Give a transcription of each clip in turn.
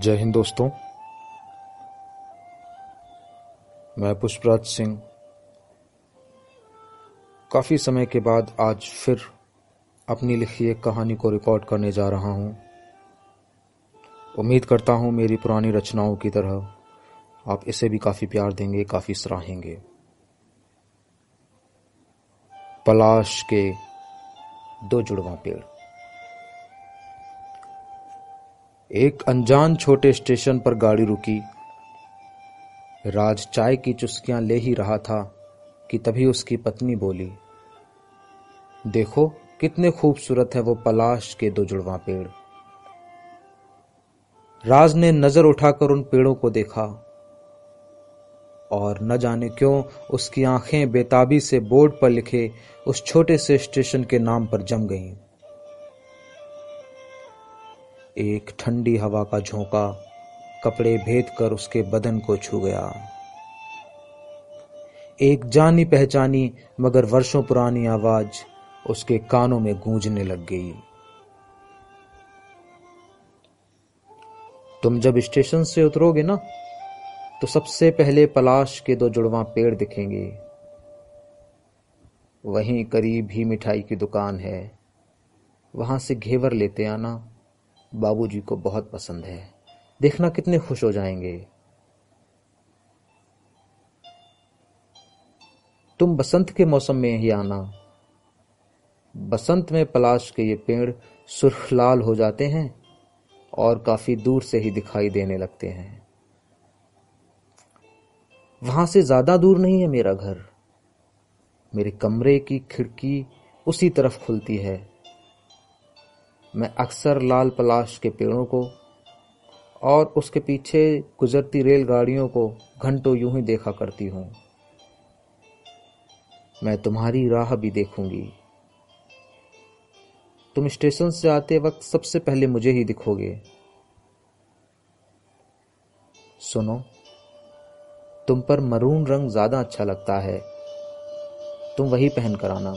जय हिंद दोस्तों। मैं पुष्पराज सिंह। काफ़ी समय के बाद आज फिर अपनी लिखी एक कहानी को रिकॉर्ड करने जा रहा हूँ। उम्मीद करता हूँ मेरी पुरानी रचनाओं की तरह आप इसे भी काफ़ी प्यार देंगे, काफ़ी सराहेंगे। पलाश के दो जुड़वा पेड़। एक अनजान छोटे स्टेशन पर गाड़ी रुकी राज चाय की चुस्कियाँ ले ही रहा था कि तभी उसकी पत्नी बोली, देखो, कितने खूबसूरत है वो पलाश के दो जुड़वा पेड़ राज ने नज़र उठाकर उन पेड़ों को देखा और न जाने क्यों उसकी आँखें बेताबी से बोर्ड पर लिखे उस छोटे से स्टेशन के नाम पर जम गईं। एक ठंडी हवा का झोंका कपड़े भेद कर उसके बदन को छू गया। एक जानी पहचानी, मगर वर्षों पुरानी आवाज़ उसके कानों में गूंजने लग गई। तुम जब स्टेशन से उतरोगे ना तो सबसे पहले पलाश के दो जुड़वा पेड़ दिखेंगे। वहीं करीब ही मिठाई की दुकान है। वहाँ से घेवर लेते आना बाबूजी को बहुत पसंद है। देखना कितने खुश हो जाएँगे। तुम बसंत के मौसम में ही आना। बसंत में पलाश के ये पेड़ सुर्ख लाल हो जाते हैं और काफ़ी दूर से ही दिखाई देने लगते हैं। वहाँ से ज़्यादा दूर नहीं है मेरा घर। मेरे कमरे की खिड़की उसी तरफ़ खुलती है। मैं अक्सर लाल पलाश के पेड़ों को और उसके पीछे गुजरती रेलगाड़ियों को घंटों यूँ ही देखा करती हूँ। मैं तुम्हारी राह भी देखूँगी। तुम स्टेशन से आते वक्त सबसे पहले मुझे ही दिखोगे। सुनो, तुम पर मरून रंग ज़्यादा अच्छा लगता है। तुम वही पहन कर आना।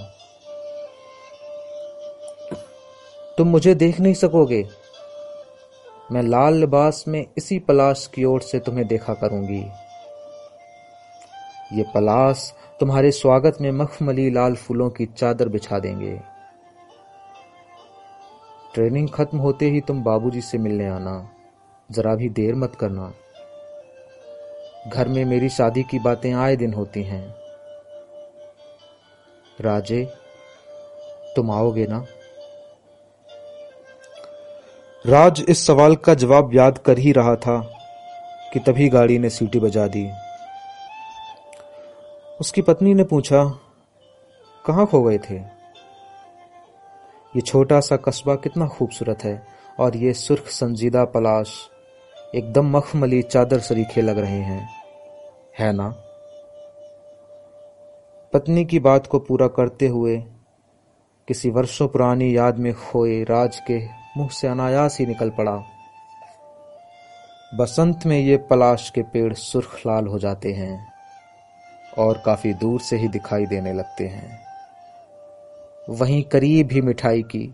तुम मुझे देख नहीं सकोगे। मैं लाल लिबास में इसी पलाश की ओर से तुम्हें देखा करूँगी। ये पलाश तुम्हारे स्वागत में मखमली लाल फूलों की चादर बिछा देंगे। ट्रेनिंग खत्म होते ही तुम बाबूजी से मिलने आना। जरा भी देर मत करना। घर में मेरी शादी की बातें आए दिन होती हैं। राजे, तुम आओगे ना? राज इस सवाल का जवाब याद कर ही रहा था कि तभी गाड़ी ने सीटी बजा दी। उसकी पत्नी ने पूछा, कहाँ खो गए थे? ये छोटा सा कस्बा कितना खूबसूरत है और ये सुर्ख संजीदा पलाश एकदम मखमली चादर सरीखे लग रहे हैं। है ना? पत्नी की बात को पूरा करते हुए किसी वर्षों पुरानी याद में खोए राज के मुँह से अनायास ही निकल पड़ा। बसंत में ये पलाश के पेड़ सुर्ख लाल हो जाते हैं और काफ़ी दूर से ही दिखाई देने लगते हैं। वहीं करीब ही मिठाई की।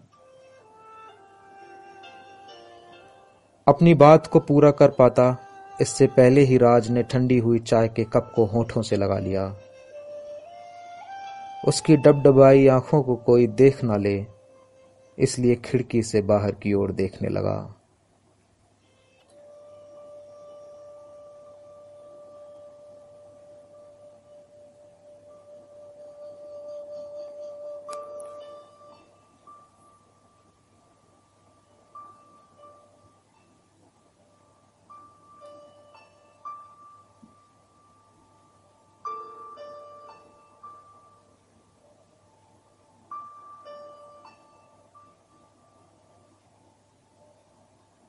अपनी बात को पूरा कर पाता, इससे पहले ही राज ने ठंडी हुई चाय के कप को होठों से लगा लिया। उसकी डबडबाई आँखों को कोई देख ना ले। इसलिए खिड़की से बाहर की ओर देखने लगा।